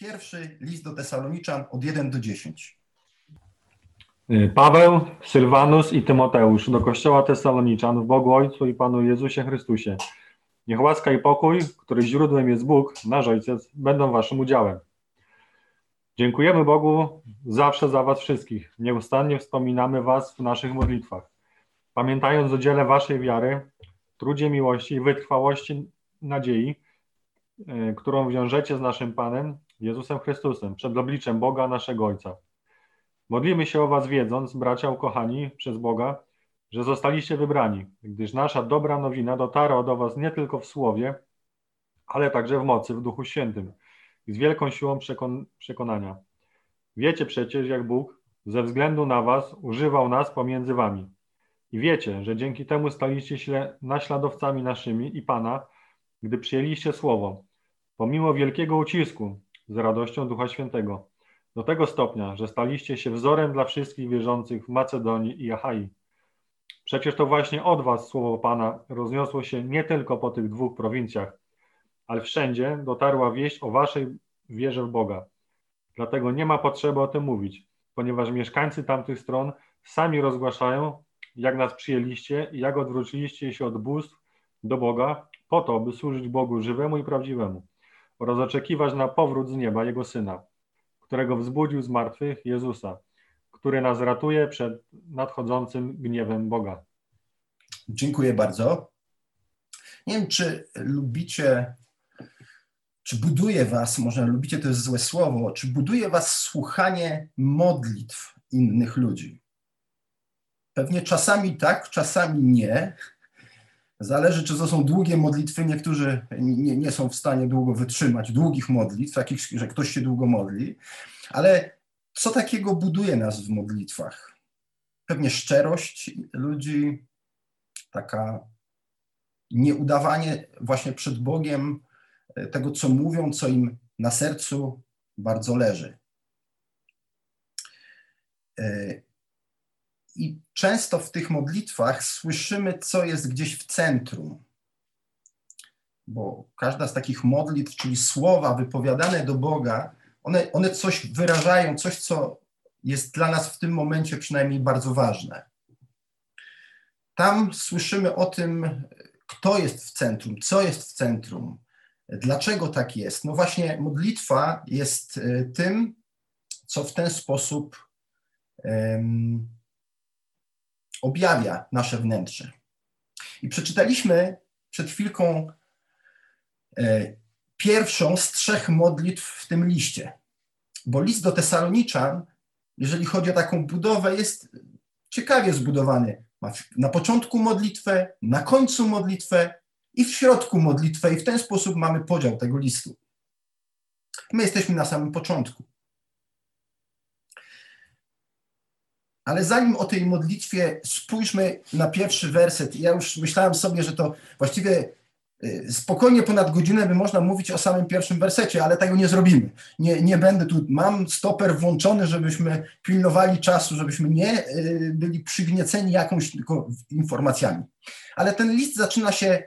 Pierwszy list do Tesaloniczan od 1 do 10. Paweł, Sylwanus i Tymoteusz do Kościoła Tesaloniczan w Bogu Ojcu i Panu Jezusie Chrystusie. Niech łaska i pokój, który źródłem jest Bóg, nasz Ojciec, będą waszym udziałem. Dziękujemy Bogu zawsze za was wszystkich. Nieustannie wspominamy was w naszych modlitwach. Pamiętając o dziele waszej wiary, trudzie miłości i wytrwałości nadziei, e, którą wiążecie z naszym Panem, Jezusem Chrystusem, przed obliczem Boga naszego Ojca. Modlimy się o Was, wiedząc, bracia ukochani przez Boga, że zostaliście wybrani, gdyż nasza dobra nowina dotarła do Was nie tylko w słowie, ale także w mocy, w Duchu Świętym i z wielką siłą przekon przekonania. Wiecie przecież, jak Bóg ze względu na Was używał nas pomiędzy Wami. I wiecie, że dzięki temu staliście się naśladowcami naszymi i Pana, gdy przyjęliście Słowo, pomimo wielkiego ucisku, z radością Ducha Świętego, do tego stopnia, że staliście się wzorem dla wszystkich wierzących w Macedonii i Achai. Przecież to właśnie od was słowo Pana rozniosło się nie tylko po tych dwóch prowincjach, ale wszędzie dotarła wieść o waszej wierze w Boga. Dlatego nie ma potrzeby o tym mówić, ponieważ mieszkańcy tamtych stron sami rozgłaszają, jak nas przyjęliście i jak odwróciliście się od bóstw do Boga, po to, by służyć Bogu żywemu i prawdziwemu oraz oczekiwać na powrót z nieba Jego Syna, którego wzbudził z martwych Jezusa, który nas ratuje przed nadchodzącym gniewem Boga. Dziękuję bardzo. Nie wiem, czy lubicie, czy buduje was, może lubicie to jest złe słowo, czy buduje was słuchanie modlitw innych ludzi. Pewnie czasami tak, czasami nie, Zależy, czy to są długie modlitwy. Niektórzy nie, nie są w stanie długo wytrzymać długich modlitw, takich, że ktoś się długo modli. Ale co takiego buduje nas w modlitwach? Pewnie szczerość ludzi, taka nieudawanie właśnie przed Bogiem e, tego, co mówią, co im na sercu bardzo leży. I często w tych modlitwach słyszymy, co jest gdzieś w centrum. Bo każda z takich modlitw, czyli słowa wypowiadane do Boga, one, one coś wyrażają, coś, co jest dla nas w tym momencie przynajmniej bardzo ważne. Tam słyszymy o tym, kto jest w centrum, co jest w centrum, dlaczego tak jest. No właśnie, modlitwa jest e, tym, co w ten sposób objawia nasze wnętrze. I przeczytaliśmy przed chwilką e, pierwszą z trzech modlitw w tym liście. Bo list do Tesaloniczan, jeżeli chodzi o taką budowę, jest ciekawie zbudowany. Ma na początku modlitwę, na końcu modlitwę i w środku modlitwę, i w ten sposób mamy podział tego listu. My jesteśmy na samym początku. Ale zanim o tej modlitwie spójrzmy na pierwszy werset. Ja już myślałem sobie, że to właściwie y, spokojnie ponad godzinę by można mówić o samym pierwszym wersecie, ale tego nie zrobimy. Nie, nie będę tu, mam stoper włączony, żebyśmy pilnowali czasu, żebyśmy nie y, byli przygnieceni jakąś tylko informacjami. Ale ten list zaczyna się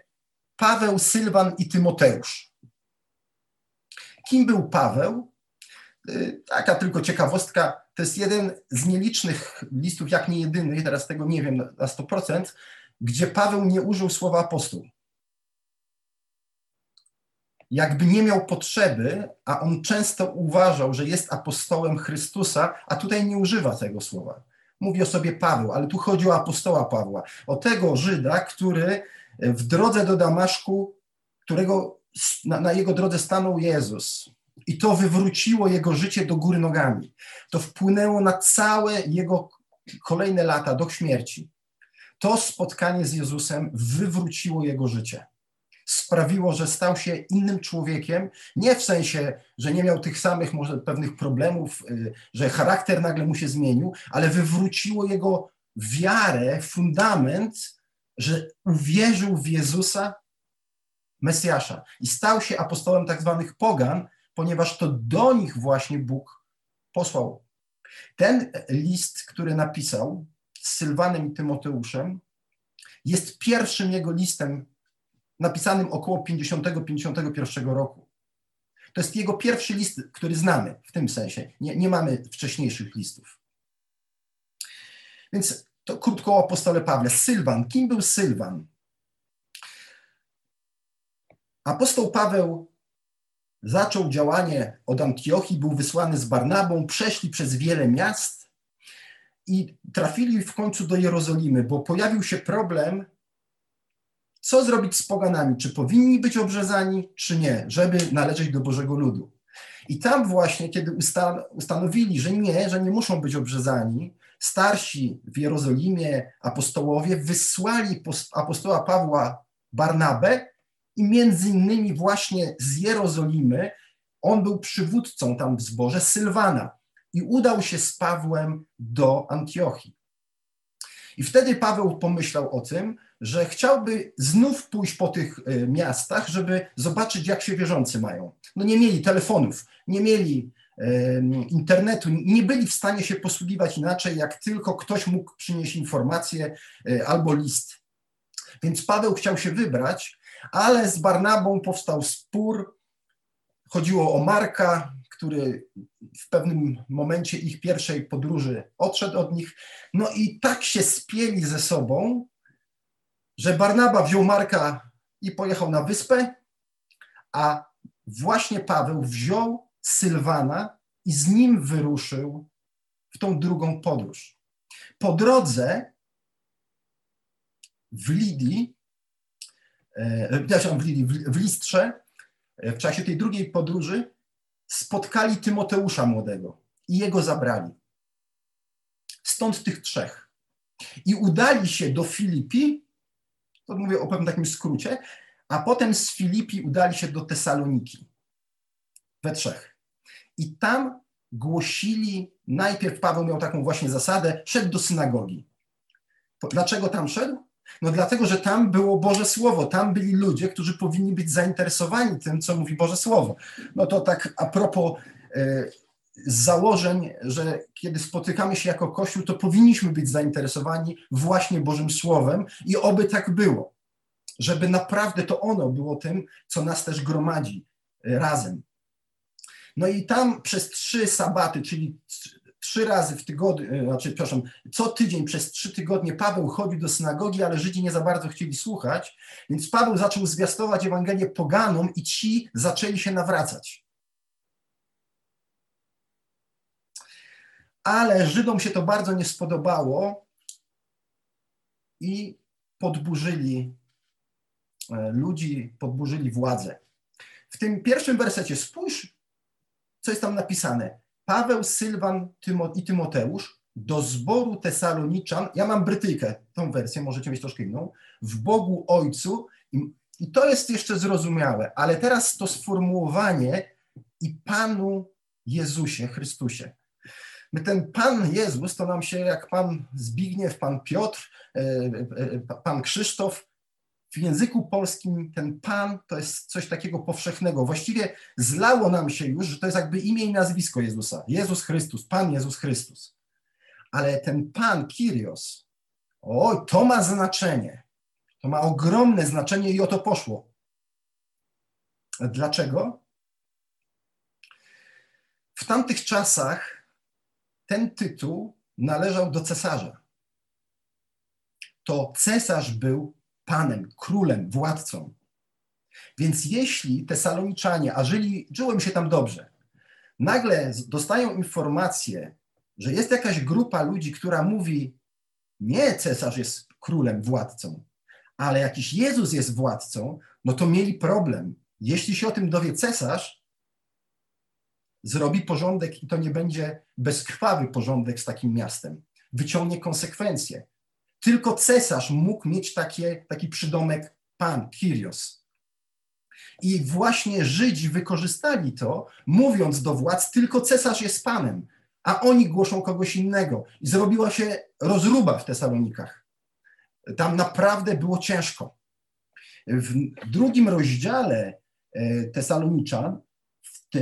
Paweł, Sylwan i Tymoteusz. Kim był Paweł? Taka tylko ciekawostka to jest jeden z nielicznych listów, jak nie jedyny, teraz tego nie wiem na 100%, gdzie Paweł nie użył słowa apostoł. Jakby nie miał potrzeby, a on często uważał, że jest apostołem Chrystusa, a tutaj nie używa tego słowa. Mówi o sobie Paweł, ale tu chodzi o apostoła Pawła, o tego Żyda, który w drodze do Damaszku, którego na, na jego drodze stanął Jezus. I to wywróciło jego życie do góry nogami. To wpłynęło na całe jego kolejne lata do śmierci. To spotkanie z Jezusem wywróciło jego życie. Sprawiło, że stał się innym człowiekiem, nie w sensie, że nie miał tych samych może pewnych problemów, y, że charakter nagle mu się zmienił, ale wywróciło jego wiarę, fundament, że uwierzył w Jezusa, Mesjasza i stał się apostołem tak zwanych pogan, ponieważ to do nich właśnie Bóg posłał. Ten list, który napisał z Sylwanem i Tymoteuszem, jest pierwszym jego listem napisanym około 50-51 roku. To jest jego pierwszy list, który znamy w tym sensie. Nie, nie mamy wcześniejszych listów. Więc to krótko o apostole Pawle. Sylwan. Kim był Sylwan? Apostoł Paweł zaczął działanie od Antiochii, był wysłany z Barnabą, przeszli przez wiele miast i trafili w końcu do Jerozolimy, bo pojawił się problem, co zrobić z poganami, czy powinni być obrzezani, czy nie, żeby należeć do Bożego Ludu. I tam właśnie, kiedy ustan ustanowili, że nie, że nie muszą być obrzezani, starsi w Jerozolimie apostołowie wysłali apostoła Pawła Barnabę i między innymi właśnie z Jerozolimy, on był przywódcą tam w zborze Sylwana i udał się z Pawłem do Antiochii. I wtedy Paweł pomyślał o tym, że chciałby znów pójść po tych e, miastach, żeby zobaczyć, jak się wierzący mają. No nie mieli telefonów, nie mieli internetu, nie byli w stanie się posługiwać inaczej, jak tylko ktoś mógł przynieść informację e, albo list. Więc Paweł chciał się wybrać, ale z Barnabą powstał spór. Chodziło o Marka, który w pewnym momencie ich pierwszej podróży odszedł od nich. No i tak się spieli ze sobą, że Barnaba wziął Marka i pojechał na wyspę, a właśnie Paweł wziął Sylwana i z nim wyruszył w tą drugą podróż. Po drodze w Lidii, e, przepraszam, w, w Listrze, e, w czasie tej drugiej podróży spotkali Tymoteusza młodego i jego zabrali. Stąd tych trzech. I udali się do Filipi, to mówię o pewnym takim skrócie, a potem z Filipi udali się do Tesaloniki. We trzech. I tam głosili, najpierw Paweł miał taką właśnie zasadę, szedł do synagogi. Dlaczego tam szedł? No dlatego, że tam było Boże Słowo, tam byli ludzie, którzy powinni być zainteresowani tym, co mówi Boże Słowo. No to tak a propos e, założeń, że kiedy spotykamy się jako Kościół, to powinniśmy być zainteresowani właśnie Bożym Słowem i oby tak było, żeby naprawdę to ono było tym, co nas też gromadzi e, razem. No i tam przez trzy sabaty, czyli trzy razy w tygodniu, e, znaczy, przepraszam, co tydzień przez trzy tygodnie Paweł chodził do synagogi, ale Żydzi nie za bardzo chcieli słuchać, więc Paweł zaczął zwiastować Ewangelię poganom i ci zaczęli się nawracać. Ale Żydom się to bardzo nie spodobało i podburzyli e, ludzi, podburzyli władzę. W tym pierwszym wersecie spójrz, co jest tam napisane. Paweł, Sylwan Tymo i Tymoteusz do zboru Tesaloniczan, ja mam Brytyjkę, tą wersję, możecie mieć troszkę inną, w Bogu Ojcu i, i to jest jeszcze zrozumiałe, ale teraz to sformułowanie i Panu Jezusie Chrystusie. My ten Pan Jezus to nam się jak Pan Zbigniew, Pan Piotr, e, e, e, Pan Krzysztof w języku polskim ten Pan to jest coś takiego powszechnego. Właściwie zlało nam się już, że to jest jakby imię i nazwisko Jezusa. Jezus Chrystus, Pan Jezus Chrystus. Ale ten Pan, Kyrios, o, to ma znaczenie. To ma ogromne znaczenie i o to poszło. Dlaczego? W tamtych czasach ten tytuł należał do cesarza. To cesarz był panem, królem, władcą. Więc jeśli Tesaloniczanie, a żyli, żyłem się tam dobrze, nagle dostają informację, że jest jakaś grupa ludzi, która mówi, nie cesarz jest królem, władcą, ale jakiś Jezus jest władcą, no to mieli problem. Jeśli się o tym dowie cesarz, zrobi porządek i to nie będzie bezkrwawy porządek z takim miastem. Wyciągnie konsekwencje. Tylko cesarz mógł mieć takie, taki przydomek pan, Kyrios. I właśnie Żydzi wykorzystali to, mówiąc do władz, tylko cesarz jest panem, a oni głoszą kogoś innego. I zrobiła się rozruba w Tesalonikach. Tam naprawdę było ciężko. W drugim rozdziale e, Tesaloniczan, w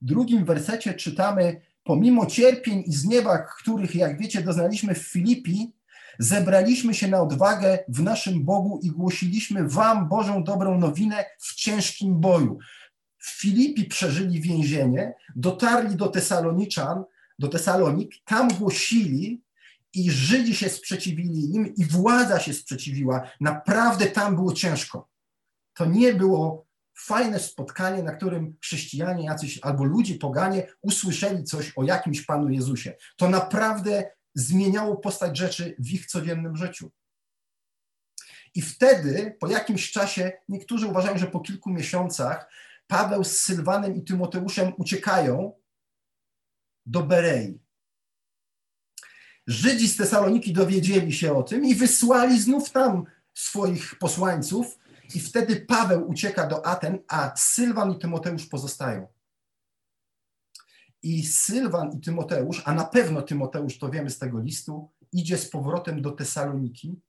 drugim wersecie czytamy, pomimo cierpień i zniewag, których, jak wiecie, doznaliśmy w Filipi, Zebraliśmy się na odwagę w naszym Bogu i głosiliśmy Wam Bożą dobrą nowinę w ciężkim boju. w Filipi przeżyli więzienie, dotarli do Tesaloniczan, do Tesalonik, tam głosili i Żydzi się sprzeciwili im i władza się sprzeciwiła. Naprawdę tam było ciężko. To nie było fajne spotkanie, na którym chrześcijanie jacyś albo ludzie poganie usłyszeli coś o jakimś Panu Jezusie. To naprawdę zmieniało postać rzeczy w ich codziennym życiu. I wtedy, po jakimś czasie, niektórzy uważają, że po kilku miesiącach Paweł z Sylwanem i Tymoteuszem uciekają do Berei. Żydzi z Tesaloniki dowiedzieli się o tym i wysłali znów tam swoich posłańców, i wtedy Paweł ucieka do Aten, a Sylwan i Tymoteusz pozostają. I Sylwan i Tymoteusz, a na pewno Tymoteusz, to wiemy z tego listu, idzie z powrotem do Tesaloniki,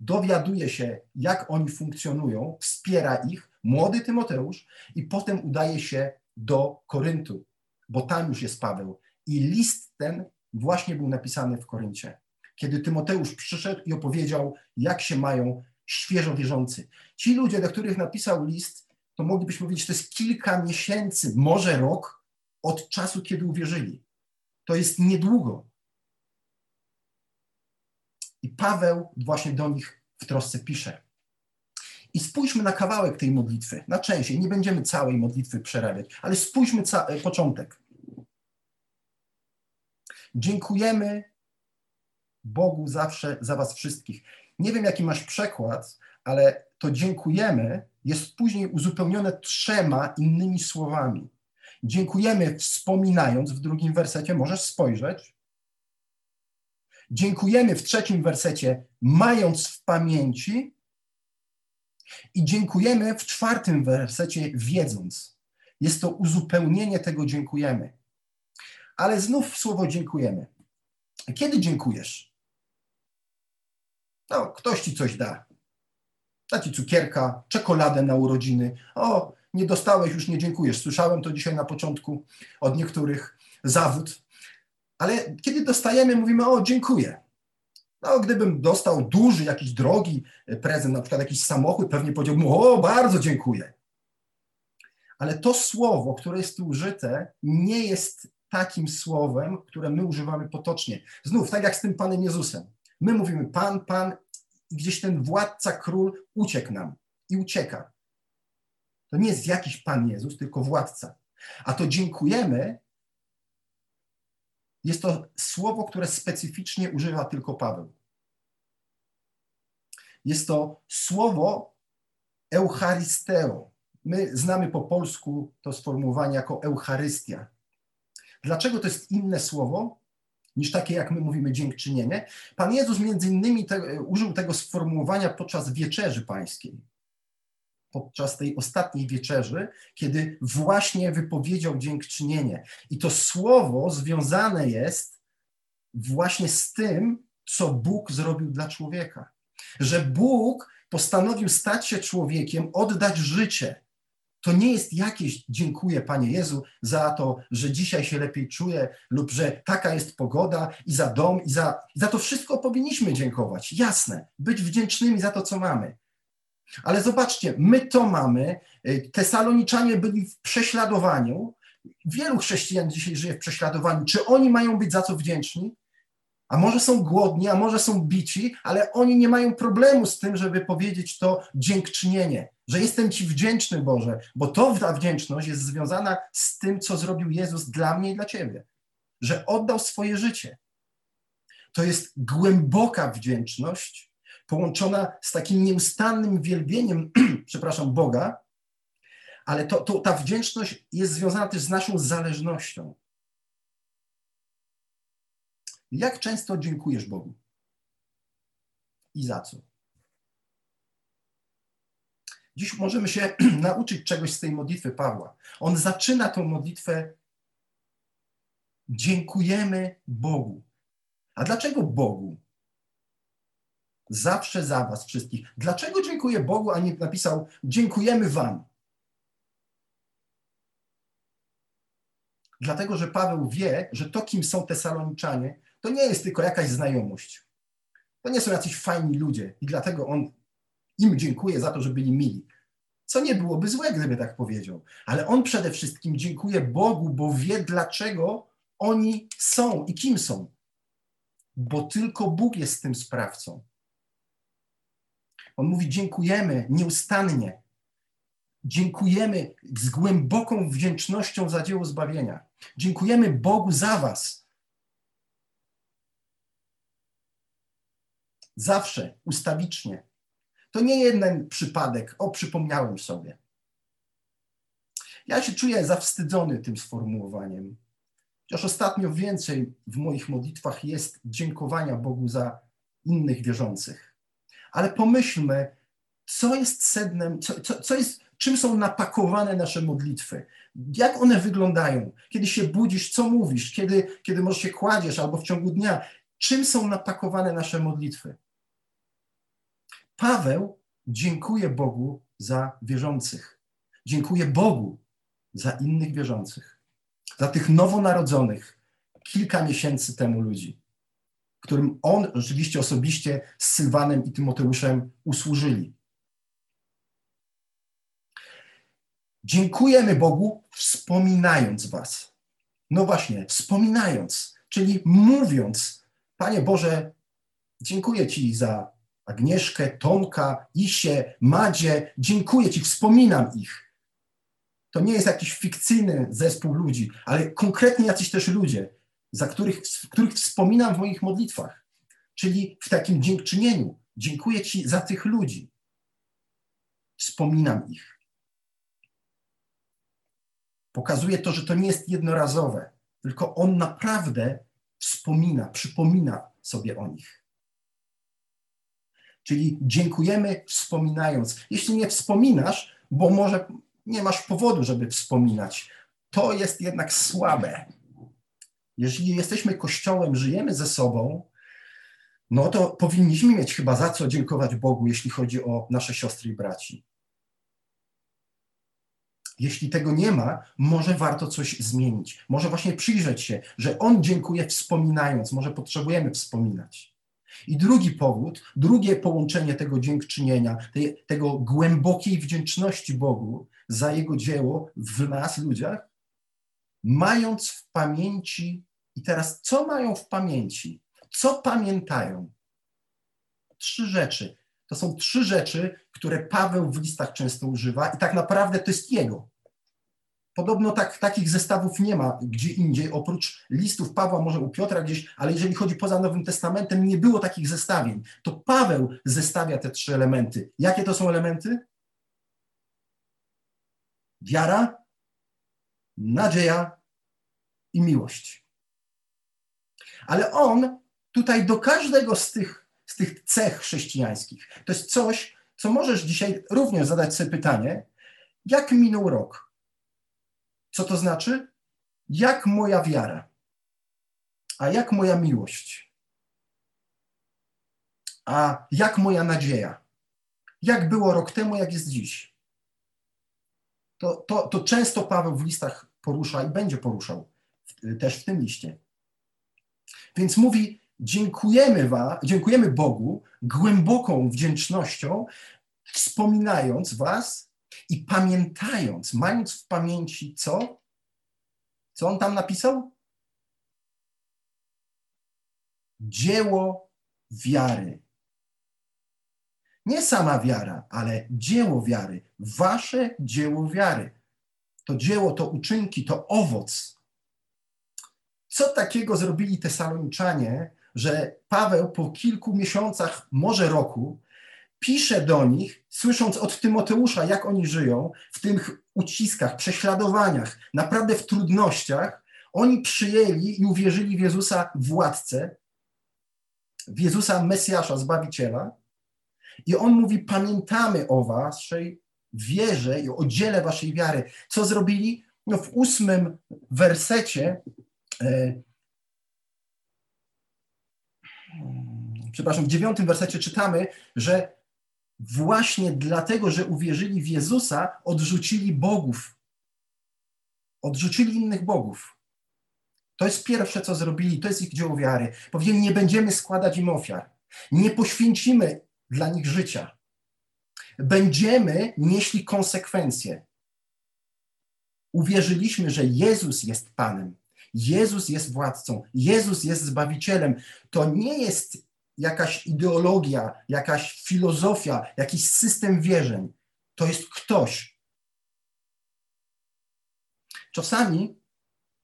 dowiaduje się, jak oni funkcjonują, wspiera ich, młody Tymoteusz, i potem udaje się do Koryntu, bo tam już jest Paweł. I list ten właśnie był napisany w Koryncie. Kiedy Tymoteusz przyszedł i opowiedział, jak się mają świeżo wierzący. Ci ludzie, do których napisał list, to moglibyśmy powiedzieć, to jest kilka miesięcy, może rok od czasu, kiedy uwierzyli. To jest niedługo. I Paweł właśnie do nich w trosce pisze. I spójrzmy na kawałek tej modlitwy, na część. Nie będziemy całej modlitwy przerabiać, ale spójrzmy ca- początek. Dziękujemy Bogu zawsze za Was wszystkich. Nie wiem, jaki masz przekład, ale to dziękujemy jest później uzupełnione trzema innymi słowami. Dziękujemy wspominając w drugim wersecie, możesz spojrzeć. Dziękujemy w trzecim wersecie, mając w pamięci. I dziękujemy w czwartym wersecie, wiedząc. Jest to uzupełnienie tego dziękujemy. Ale znów słowo dziękujemy. Kiedy dziękujesz? No, ktoś ci coś da. Da ci cukierka, czekoladę na urodziny. O, nie dostałeś, już nie dziękujesz. Słyszałem to dzisiaj na początku od niektórych zawód. Ale kiedy dostajemy, mówimy, o, dziękuję. No, gdybym dostał duży, jakiś drogi prezent, na przykład jakiś samochód, pewnie powiedziałbym, o, bardzo dziękuję. Ale to słowo, które jest tu użyte, nie jest takim słowem, które my używamy potocznie. Znów, tak jak z tym Panem Jezusem. My mówimy Pan, Pan gdzieś ten władca, król uciekł nam i ucieka. To nie jest jakiś Pan Jezus, tylko władca. A to dziękujemy jest to słowo, które specyficznie używa tylko Paweł. Jest to słowo Eucharisteo. My znamy po polsku to sformułowanie jako Eucharystia. Dlaczego to jest inne słowo? niż takie, jak my mówimy, dziękczynienie. Pan Jezus między innymi te, użył tego sformułowania podczas wieczerzy pańskiej. Podczas tej ostatniej wieczerzy, kiedy właśnie wypowiedział dziękczynienie. I to słowo związane jest właśnie z tym, co Bóg zrobił dla człowieka. Że Bóg postanowił stać się człowiekiem, oddać życie to nie jest jakieś dziękuję Panie Jezu za to, że dzisiaj się lepiej czuję lub że taka jest pogoda i za dom i za, za to wszystko powinniśmy dziękować. Jasne, być wdzięcznymi za to, co mamy. Ale zobaczcie, my to mamy. Y, Tesaloniczanie byli w prześladowaniu. Wielu chrześcijan dzisiaj żyje w prześladowaniu. Czy oni mają być za co wdzięczni? A może są głodni, a może są bici, ale oni nie mają problemu z tym, żeby powiedzieć to dziękczynienie, że jestem Ci wdzięczny, Boże, bo to ta wdzięczność jest związana z tym, co zrobił Jezus dla mnie i dla Ciebie, że oddał swoje życie. To jest głęboka wdzięczność, połączona z takim nieustannym wielbieniem, przepraszam, Boga, ale to, to, ta wdzięczność jest związana też z naszą zależnością. Jak często dziękujesz Bogu? I za co? Dziś możemy się nauczyć czegoś z tej modlitwy Pawła. On zaczyna tą modlitwę Dziękujemy Bogu. A dlaczego Bogu? Zawsze za Was wszystkich. Dlaczego dziękuję Bogu, a nie napisał Dziękujemy Wam? Dlatego, że Paweł wie, że to, kim są Tesaloniczanie, to nie jest tylko jakaś znajomość. To nie są jacyś fajni ludzie i dlatego on im dziękuję za to, że byli mili. co nie byłoby złe, gdyby tak powiedział. Ale on przede wszystkim dziękuje Bogu, bo wie, dlaczego oni są i kim są. Bo tylko Bóg jest tym sprawcą. On mówi: Dziękujemy nieustannie. Dziękujemy z głęboką wdzięcznością za dzieło zbawienia. Dziękujemy Bogu za Was. Zawsze, ustawicznie. To nie jeden przypadek, o, przypomniałem sobie. Ja się czuję zawstydzony tym sformułowaniem. Chociaż ostatnio więcej w moich modlitwach jest dziękowania Bogu za innych wierzących. Ale pomyślmy, co jest sednem, co, co, co jest, czym są napakowane nasze modlitwy, jak one wyglądają, kiedy się budzisz, co mówisz, kiedy, kiedy może się kładziesz albo w ciągu dnia, czym są napakowane nasze modlitwy. Paweł dziękuję Bogu za wierzących. Dziękuję Bogu za innych wierzących, za tych nowonarodzonych kilka miesięcy temu ludzi, którym on rzeczywiście osobiście z Sylwanem i Tymoteuszem usłużyli. Dziękujemy Bogu, wspominając Was. No właśnie, wspominając, czyli mówiąc, Panie Boże, dziękuję Ci za Agnieszkę, Tomka, Isię, Madzie. Dziękuję Ci, wspominam ich. To nie jest jakiś fikcyjny zespół ludzi, ale konkretnie jacyś też ludzie, za których, których wspominam w moich modlitwach. Czyli w takim dziękczynieniu. Dziękuję Ci za tych ludzi. Wspominam ich. Pokazuje to, że to nie jest jednorazowe, tylko on naprawdę wspomina, przypomina sobie o nich. Czyli dziękujemy wspominając. Jeśli nie wspominasz, bo może nie masz powodu, żeby wspominać, to jest jednak słabe. Jeżeli jesteśmy kościołem, żyjemy ze sobą, no to powinniśmy mieć chyba za co dziękować Bogu, jeśli chodzi o nasze siostry i braci. Jeśli tego nie ma, może warto coś zmienić. Może właśnie przyjrzeć się, że On dziękuje wspominając, może potrzebujemy wspominać. I drugi powód, drugie połączenie tego dziękczynienia, tej, tego głębokiej wdzięczności Bogu za Jego dzieło w nas, ludziach, mając w pamięci, i teraz co mają w pamięci? Co pamiętają? Trzy rzeczy. To są trzy rzeczy, które Paweł w listach często używa, i tak naprawdę to jest jego. Podobno tak, takich zestawów nie ma gdzie indziej, oprócz listów Pawła, może u Piotra gdzieś, ale jeżeli chodzi poza Nowym Testamentem, nie było takich zestawień. To Paweł zestawia te trzy elementy. Jakie to są elementy? Wiara, nadzieja i miłość. Ale on tutaj do każdego z tych, z tych cech chrześcijańskich, to jest coś, co możesz dzisiaj również zadać sobie pytanie, jak minął rok? Co to znaczy? Jak moja wiara, a jak moja miłość, a jak moja nadzieja, jak było rok temu, jak jest dziś. To, to, to często Paweł w listach porusza i będzie poruszał też w tym liście. Więc mówi: Dziękujemy, wa, dziękujemy Bogu głęboką wdzięcznością, wspominając Was i pamiętając, mając w pamięci co? Co on tam napisał? Dzieło wiary. Nie sama wiara, ale dzieło wiary. Wasze dzieło wiary. To dzieło, to uczynki, to owoc. Co takiego zrobili te Saloniczanie, że Paweł po kilku miesiącach, może roku, pisze do nich, słysząc od Tymoteusza, jak oni żyją, w tych uciskach, prześladowaniach, naprawdę w trudnościach, oni przyjęli i uwierzyli w Jezusa władcę, w Jezusa Mesjasza, Zbawiciela. I on mówi: Pamiętamy o waszej wierze i o dziele waszej wiary. Co zrobili? No w ósmym wersecie. E, przepraszam, w dziewiątym wersecie czytamy, że właśnie dlatego, że uwierzyli w Jezusa, odrzucili bogów. Odrzucili innych bogów. To jest pierwsze, co zrobili, to jest ich dzieło wiary. Powiedzieli, nie będziemy składać im ofiar. Nie poświęcimy dla nich życia. będziemy nieśli konsekwencje. Uwierzyliśmy, że Jezus jest Panem, Jezus jest władcą, Jezus jest zbawicielem. To nie jest jakaś ideologia, jakaś filozofia, jakiś system wierzeń. To jest ktoś. Czasami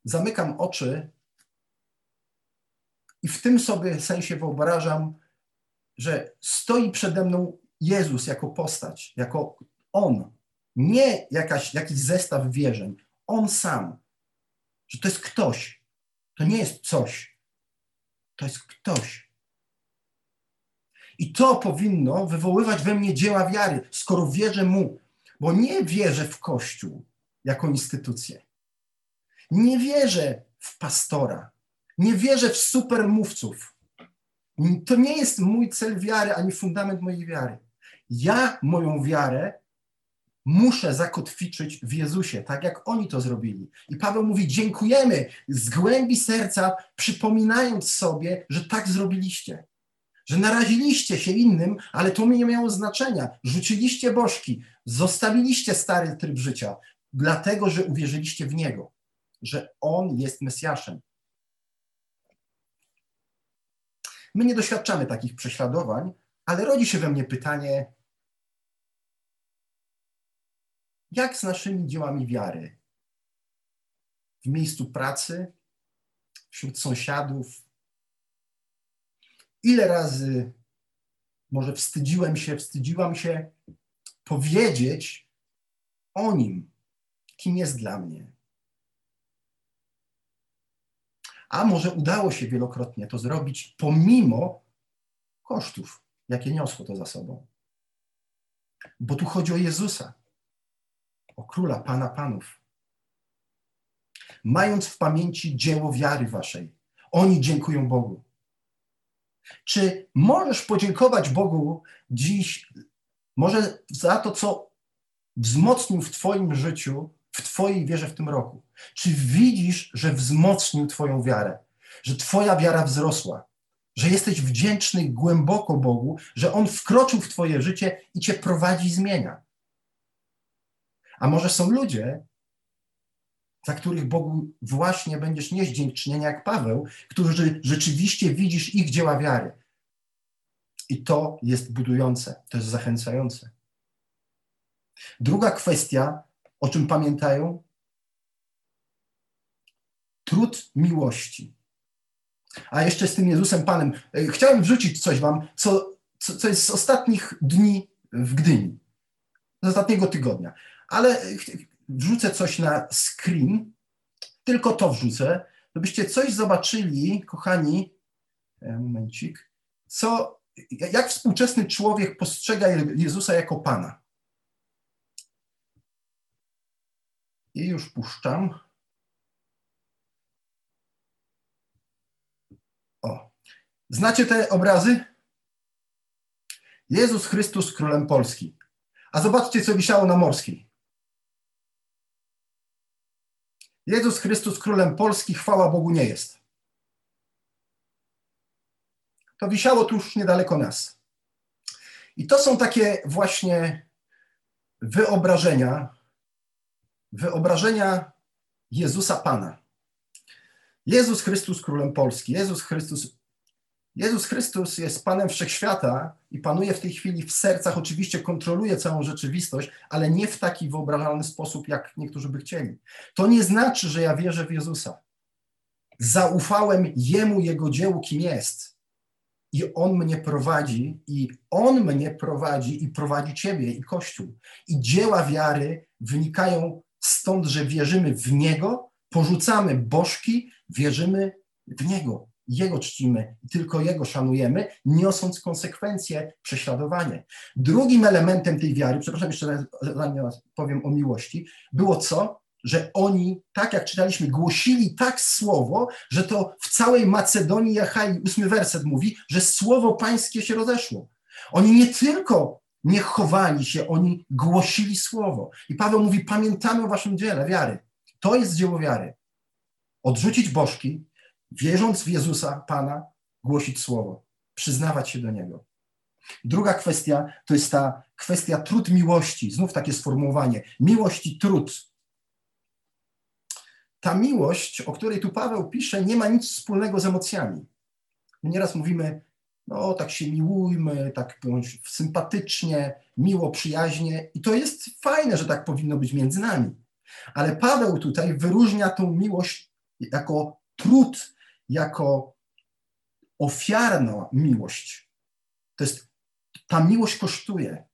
zamykam oczy i w tym sobie sensie wyobrażam, że stoi przede mną Jezus jako postać, jako On, nie jakaś, jakiś zestaw wierzeń, On sam, że to jest ktoś, to nie jest coś, to jest ktoś. I to powinno wywoływać we mnie dzieła wiary, skoro wierzę Mu, bo nie wierzę w Kościół jako instytucję. Nie wierzę w pastora, nie wierzę w supermówców. To nie jest mój cel wiary ani fundament mojej wiary. Ja moją wiarę muszę zakotwiczyć w Jezusie, tak jak oni to zrobili. I Paweł mówi: Dziękujemy z głębi serca, przypominając sobie, że tak zrobiliście. Że naraziliście się innym, ale to mi nie miało znaczenia. Rzuciliście bożki, zostawiliście stary tryb życia, dlatego że uwierzyliście w Niego, że On jest Mesjaszem. My nie doświadczamy takich prześladowań, ale rodzi się we mnie pytanie, jak z naszymi dziełami wiary? W miejscu pracy, wśród sąsiadów? Ile razy może wstydziłem się, wstydziłam się powiedzieć o nim, kim jest dla mnie? A może udało się wielokrotnie to zrobić pomimo kosztów, jakie niosło to za sobą. Bo tu chodzi o Jezusa, o króla, pana panów. Mając w pamięci dzieło wiary waszej, oni dziękują Bogu. Czy możesz podziękować Bogu dziś, może za to, co wzmocnił w Twoim życiu w Twojej wierze w tym roku? Czy widzisz, że wzmocnił Twoją wiarę, że Twoja wiara wzrosła, że jesteś wdzięczny głęboko Bogu, że On wkroczył w Twoje życie i Cię prowadzi, zmienia? A może są ludzie, za których Bogu właśnie będziesz nieść dziękczynienia jak Paweł, którzy rzeczywiście widzisz ich dzieła wiary. I to jest budujące, to jest zachęcające. Druga kwestia o czym pamiętają? Trud miłości. A jeszcze z tym Jezusem Panem. E, chciałem wrzucić coś wam, co, co, co jest z ostatnich dni w Gdyni. Z ostatniego tygodnia. Ale wrzucę coś na screen. Tylko to wrzucę, żebyście coś zobaczyli, kochani, e, momencik, co, jak współczesny człowiek postrzega Jezusa jako Pana. I już puszczam. O. Znacie te obrazy? Jezus Chrystus królem Polski. A zobaczcie, co wisiało na morskiej. Jezus Chrystus królem Polski, chwała Bogu nie jest. To wisiało tuż niedaleko nas. I to są takie właśnie wyobrażenia, wyobrażenia Jezusa Pana. Jezus Chrystus Królem Polski, Jezus Chrystus, Jezus Chrystus jest Panem Wszechświata i panuje w tej chwili w sercach, oczywiście kontroluje całą rzeczywistość, ale nie w taki wyobrażalny sposób, jak niektórzy by chcieli. To nie znaczy, że ja wierzę w Jezusa. Zaufałem Jemu, Jego dziełu, kim jest. I On mnie prowadzi, i On mnie prowadzi, i prowadzi Ciebie, i Kościół. I dzieła wiary wynikają stąd, że wierzymy w Niego, porzucamy bożki, wierzymy w Niego, Jego czcimy tylko Jego szanujemy, niosąc konsekwencje prześladowanie. Drugim elementem tej wiary, przepraszam jeszcze zanim powiem o miłości, było co? Że oni, tak jak czytaliśmy, głosili tak słowo, że to w całej Macedonii Jachai, ósmy werset mówi, że słowo pańskie się rozeszło. Oni nie tylko nie chowali się, oni głosili słowo. I Paweł mówi: Pamiętamy o waszym dziele wiary. To jest dzieło wiary. Odrzucić bożki, wierząc w Jezusa, Pana, głosić słowo, przyznawać się do Niego. Druga kwestia to jest ta kwestia trud miłości, znów takie sformułowanie, miłość i trud. Ta miłość, o której tu Paweł pisze, nie ma nic wspólnego z emocjami. My nieraz mówimy, no tak się miłujmy, tak sympatycznie, miło, przyjaźnie i to jest fajne, że tak powinno być między nami. Ale Paweł tutaj wyróżnia tą miłość jako trud, jako ofiarna miłość. To jest, ta miłość kosztuje.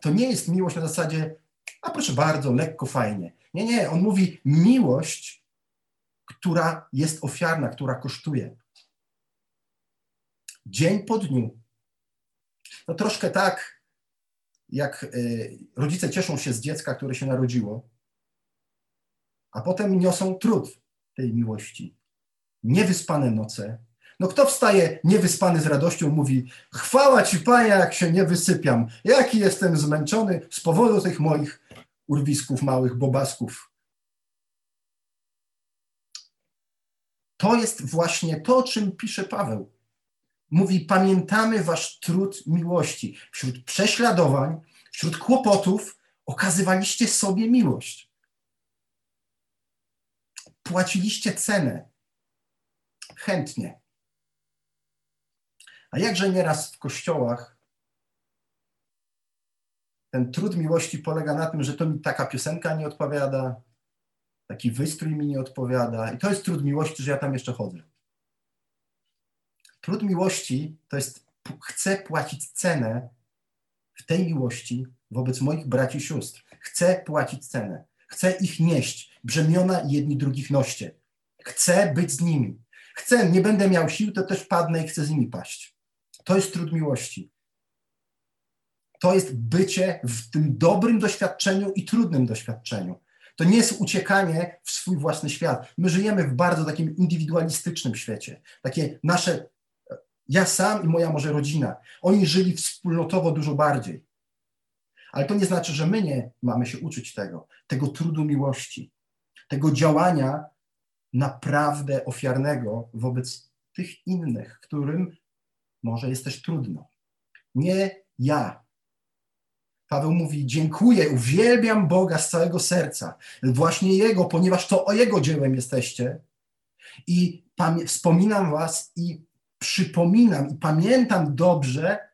To nie jest miłość na zasadzie, a proszę bardzo, lekko, fajnie. Nie, nie, on mówi miłość, która jest ofiarna, która kosztuje. Dzień po dniu. No troszkę tak, jak y, rodzice cieszą się z dziecka, które się narodziło, a potem niosą trud tej miłości. Niewyspane noce. No kto wstaje niewyspany z radością, mówi chwała Ci Panie, jak się nie wysypiam, jaki jestem zmęczony z powodu tych moich urwisków, małych bobasków. To jest właśnie to, o czym pisze Paweł. Mówi, pamiętamy wasz trud miłości. Wśród prześladowań, wśród kłopotów okazywaliście sobie miłość. Płaciliście cenę. Chętnie. A jakże nieraz w kościołach ten trud miłości polega na tym, że to mi taka piosenka nie odpowiada, taki wystrój mi nie odpowiada. I to jest trud miłości, że ja tam jeszcze chodzę. Trud miłości to jest, chcę płacić cenę w tej miłości wobec moich braci i sióstr. Chcę płacić cenę. Chcę ich nieść. Brzemiona jedni drugich noście. Chcę być z nimi. Chcę, nie będę miał sił, to też padnę i chcę z nimi paść. To jest trud miłości. To jest bycie w tym dobrym doświadczeniu i trudnym doświadczeniu. To nie jest uciekanie w swój własny świat. My żyjemy w bardzo takim indywidualistycznym świecie. Takie nasze ja sam i moja może rodzina. Oni żyli wspólnotowo dużo bardziej. Ale to nie znaczy, że my nie mamy się uczyć tego, tego trudu miłości, tego działania naprawdę ofiarnego wobec tych innych, którym może jest też trudno. Nie ja. Paweł mówi: Dziękuję, uwielbiam Boga z całego serca, właśnie Jego, ponieważ to o Jego dziełem jesteście. I wspominam Was i przypominam i pamiętam dobrze,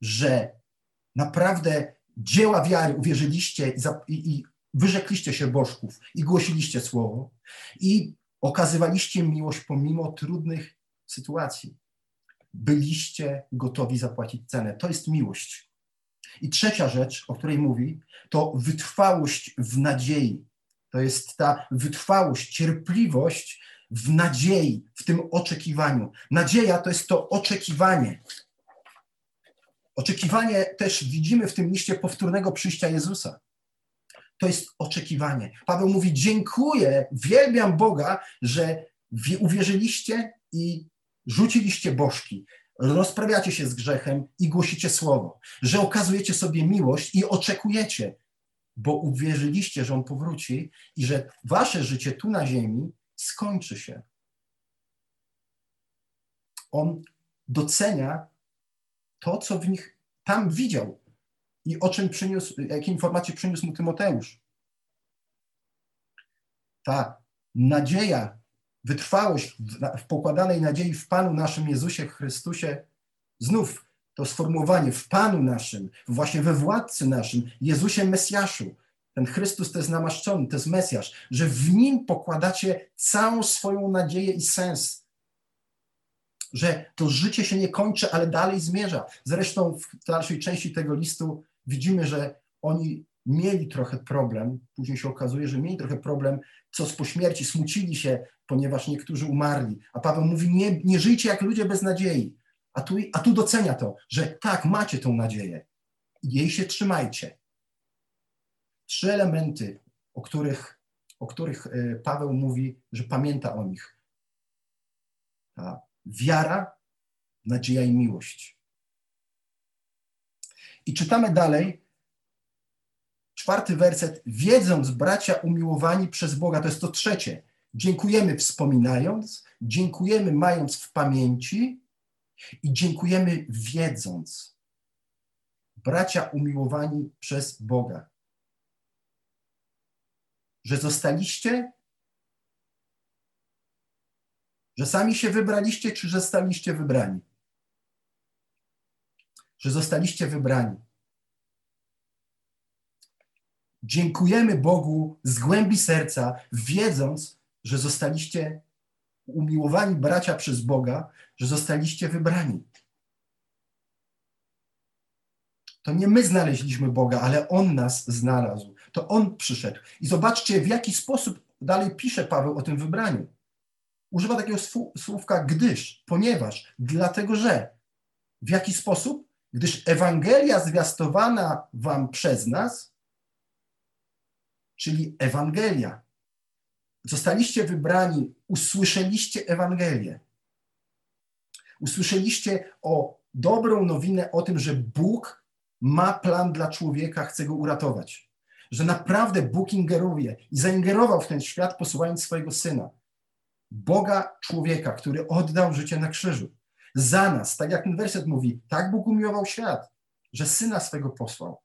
że naprawdę dzieła wiary uwierzyliście i, i, i wyrzekliście się bożków i głosiliście słowo i okazywaliście miłość pomimo trudnych sytuacji. Byliście gotowi zapłacić cenę. To jest miłość. I trzecia rzecz, o której mówi, to wytrwałość w nadziei. To jest ta wytrwałość, cierpliwość w nadziei, w tym oczekiwaniu. Nadzieja to jest to oczekiwanie. Oczekiwanie też widzimy w tym liście powtórnego przyjścia Jezusa. To jest oczekiwanie. Paweł mówi: Dziękuję, wielbiam Boga, że uwierzyliście i rzuciliście bożki, rozprawiacie się z grzechem i głosicie słowo, że okazujecie sobie miłość i oczekujecie, bo uwierzyliście, że On powróci i że wasze życie tu na ziemi skończy się. On docenia to, co w nich tam widział i o czym przyniósł, jakie informacje przyniósł mu Tymoteusz. Ta nadzieja, wytrwałość w, pokładanej nadziei w Panu naszym Jezusie Chrystusie, znów to sformułowanie w Panu naszym, właśnie we Władcy naszym, Jezusie Mesjaszu, ten Chrystus to jest namaszczony, to jest Mesjasz, że w Nim pokładacie całą swoją nadzieję i sens. Że to życie się nie kończy, ale dalej zmierza. Zresztą w dalszej części tego listu widzimy, że oni mieli trochę problem, później się okazuje, że mieli trochę problem, co z po śmierci, smucili się, ponieważ niektórzy umarli. A Paweł mówi, nie, nie żyjcie jak ludzie bez nadziei. A tu, a tu docenia to, że tak, macie tą nadzieję. Jej się trzymajcie trzy elementy, o których, o których e, Paweł mówi, że pamięta o nich. Ta wiara, nadzieja i miłość. I czytamy dalej, czwarty werset. Wiedząc, bracia umiłowani przez Boga, to jest to trzecie. Dziękujemy wspominając, dziękujemy mając w pamięci i dziękujemy wiedząc. bracia umiłowani przez Boga. Że zostaliście, że sami się wybraliście, czy że zostaliście wybrani? Że zostaliście wybrani. Dziękujemy Bogu z głębi serca, wiedząc, że zostaliście umiłowani bracia przez Boga, że zostaliście wybrani. To nie my znaleźliśmy Boga, ale On nas znalazł. To On przyszedł. I zobaczcie, w jaki sposób dalej pisze Paweł o tym wybraniu. Używa takiego słówka gdyż, ponieważ, dlatego że. W jaki sposób? Gdyż Ewangelia zwiastowana wam przez nas, czyli Ewangelia, zostaliście wybrani, usłyszeliście Ewangelię. Usłyszeliście o dobrą nowinę o tym, że Bóg ma plan dla człowieka, chce go uratować. Że naprawdę Bóg ingeruje i zaingerował w ten świat, posyłając swojego syna. Boga człowieka, który oddał życie na krzyżu. Za nas, tak jak ten werset mówi, tak Bóg umiłował świat, że syna swego posłał.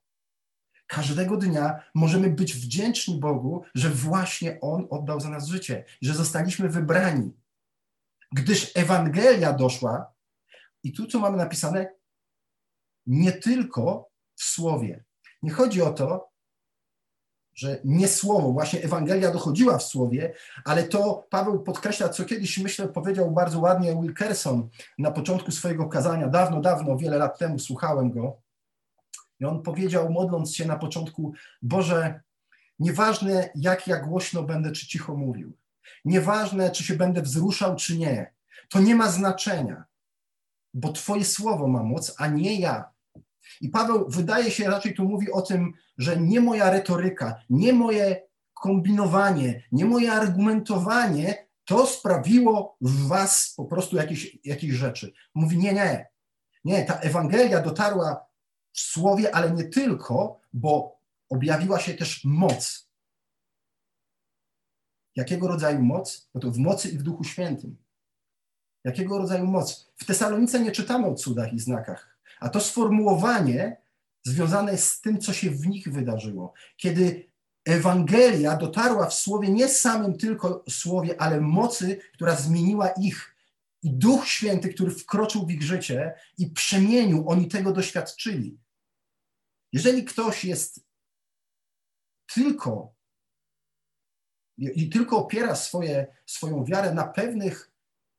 Każdego dnia możemy być wdzięczni Bogu, że właśnie On oddał za nas życie, że zostaliśmy wybrani. Gdyż Ewangelia doszła, i tu co mamy napisane, nie tylko w słowie. Nie chodzi o to, że nie słowo, właśnie Ewangelia dochodziła w słowie, ale to Paweł podkreśla, co kiedyś myślę powiedział bardzo ładnie Wilkerson na początku swojego kazania, dawno, dawno, wiele lat temu słuchałem go. I on powiedział, modląc się na początku, Boże, nieważne jak ja głośno będę, czy cicho mówił, nieważne czy się będę wzruszał, czy nie, to nie ma znaczenia, bo Twoje słowo ma moc, a nie ja. I Paweł wydaje się raczej tu mówi o tym, że nie moja retoryka, nie moje kombinowanie, nie moje argumentowanie to sprawiło w was po prostu jakieś, jakieś rzeczy. Mówi nie, nie. Nie, ta Ewangelia dotarła w słowie, ale nie tylko, bo objawiła się też moc. Jakiego rodzaju moc? No to w mocy i w Duchu Świętym. Jakiego rodzaju moc? W Tesalonice nie czytamy o cudach i znakach, a to sformułowanie związane jest z tym, co się w nich wydarzyło. Kiedy Ewangelia dotarła w słowie, nie samym tylko słowie, ale mocy, która zmieniła ich. I Duch Święty, który wkroczył w ich życie i przemienił, oni tego doświadczyli. Jeżeli ktoś jest tylko i tylko opiera swoje, swoją wiarę na pewnych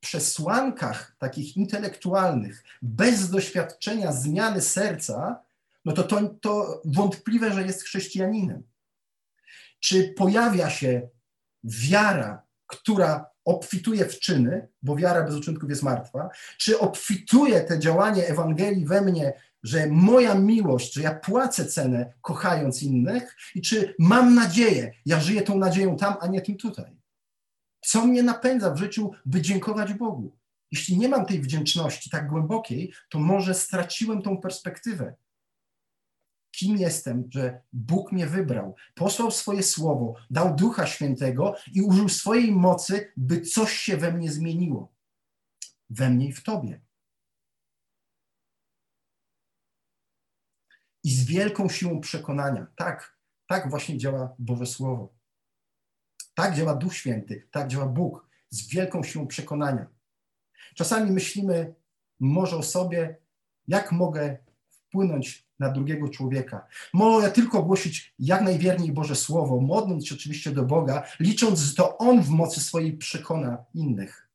przesłankach takich intelektualnych, bez doświadczenia zmiany serca, no to, to, to wątpliwe, że jest chrześcijaninem. Czy pojawia się wiara, która obfituje w czyny, bo wiara bez uczynków jest martwa, czy obfituje te działanie Ewangelii we mnie, że moja miłość, że ja płacę cenę kochając innych i czy mam nadzieję, ja żyję tą nadzieją tam, a nie tym tutaj. Co mnie napędza w życiu, by dziękować Bogu? Jeśli nie mam tej wdzięczności tak głębokiej, to może straciłem tą perspektywę. Kim jestem, że Bóg mnie wybrał, posłał swoje słowo, dał Ducha Świętego i użył swojej mocy, by coś się we mnie zmieniło. We mnie i w Tobie. I z wielką siłą przekonania. Tak, tak właśnie działa Boże Słowo. Tak działa Duch Święty, tak działa Bóg z wielką siłą przekonania. Czasami myślimy może o sobie, jak mogę wpłynąć na drugiego człowieka. Mogę tylko głosić jak najwierniej Boże Słowo, modląc się oczywiście do Boga, licząc, że to On w mocy swojej przekona innych.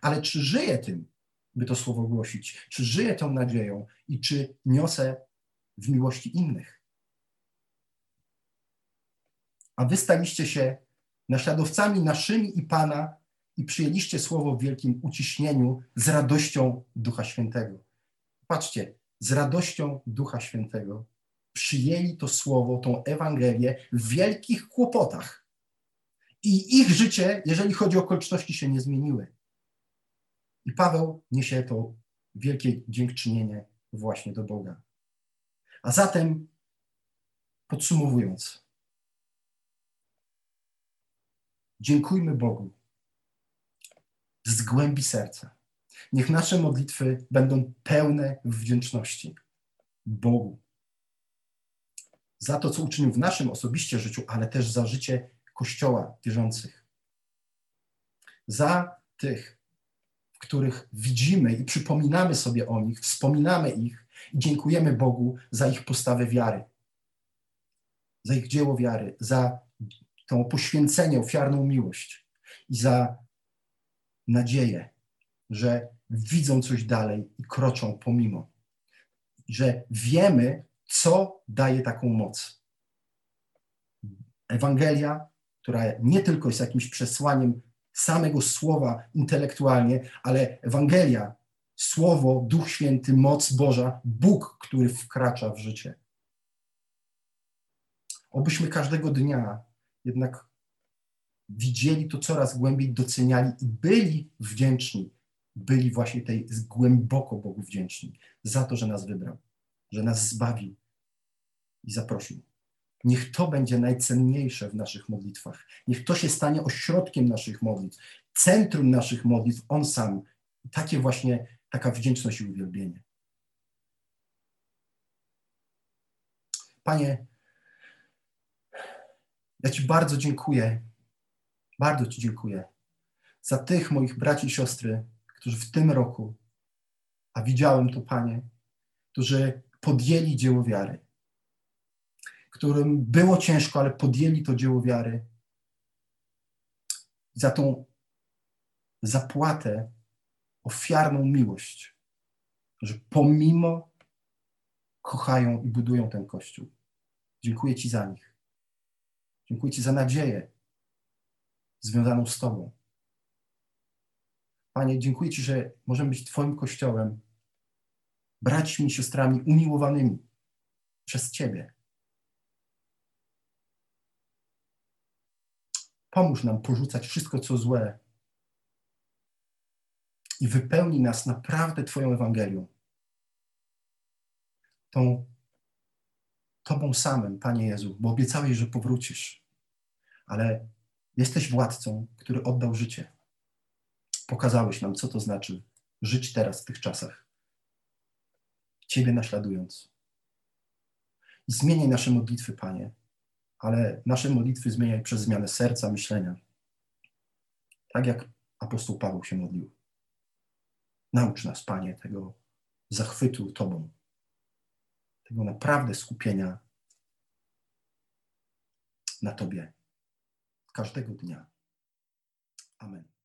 Ale czy żyję tym, by to Słowo głosić? Czy żyję tą nadzieją i czy niosę w miłości innych? A wy staliście się naśladowcami naszymi i Pana i przyjęliście słowo w wielkim uciśnieniu z radością Ducha Świętego. Patrzcie, z radością Ducha Świętego przyjęli to słowo, tą Ewangelię w wielkich kłopotach. I ich życie, jeżeli chodzi o okoliczności, się nie zmieniły. I Paweł niesie to wielkie dziękczynienie właśnie do Boga. A zatem, podsumowując, Dziękujmy Bogu z głębi serca. Niech nasze modlitwy będą pełne wdzięczności Bogu za to, co uczynił w naszym osobiście życiu, ale też za życie Kościoła wierzących. Za tych, w których widzimy i przypominamy sobie o nich, wspominamy ich i dziękujemy Bogu za ich postawę wiary, za ich dzieło wiary, za tą poświęcenie, ofiarną miłość i za nadzieję, że widzą coś dalej i kroczą pomimo. Że wiemy, co daje taką moc. Ewangelia, która nie tylko jest jakimś przesłaniem samego słowa intelektualnie, ale Ewangelia, Słowo, Duch Święty, moc Boża, Bóg, który wkracza w życie. Obyśmy każdego dnia jednak widzieli to coraz głębiej, doceniali i byli wdzięczni, byli właśnie tej głęboko Bogu wdzięczni za to, że nas wybrał, że nas zbawił i zaprosił. Niech to będzie najcenniejsze w naszych modlitwach. Niech to się stanie ośrodkiem naszych modlitw, centrum naszych modlitw, On sam. Takie właśnie, taka wdzięczność i uwielbienie. Panie, ja Ci bardzo dziękuję, bardzo Ci dziękuję za tych moich braci i siostry, którzy w tym roku, a widziałem to, Panie, którzy podjęli dzieło wiary, którym było ciężko, ale podjęli to dzieło wiary. Za tą zapłatę, ofiarną miłość, że pomimo kochają i budują ten Kościół. Dziękuję Ci za nich. Dziękuję Ci za nadzieję związaną z Tobą. Panie, dziękuję Ci, że możemy być Twoim Kościołem, braćmi i siostrami umiłowanymi przez Ciebie. Pomóż nam porzucać wszystko, co złe i wypełnij nas naprawdę Twoją Ewangelią. Tą Tobą samym, Panie Jezu, bo obiecałeś, że powrócisz, ale jesteś władcą, który oddał życie. Pokazałeś nam, co to znaczy żyć teraz w tych czasach, Ciebie naśladując. I nasze modlitwy, Panie, ale nasze modlitwy zmieniaj przez zmianę serca, myślenia. Tak jak apostoł Paweł się modlił. Naucz nas, Panie, tego zachwytu Tobą, tego naprawdę skupienia na Tobie każdego dnia. Amen.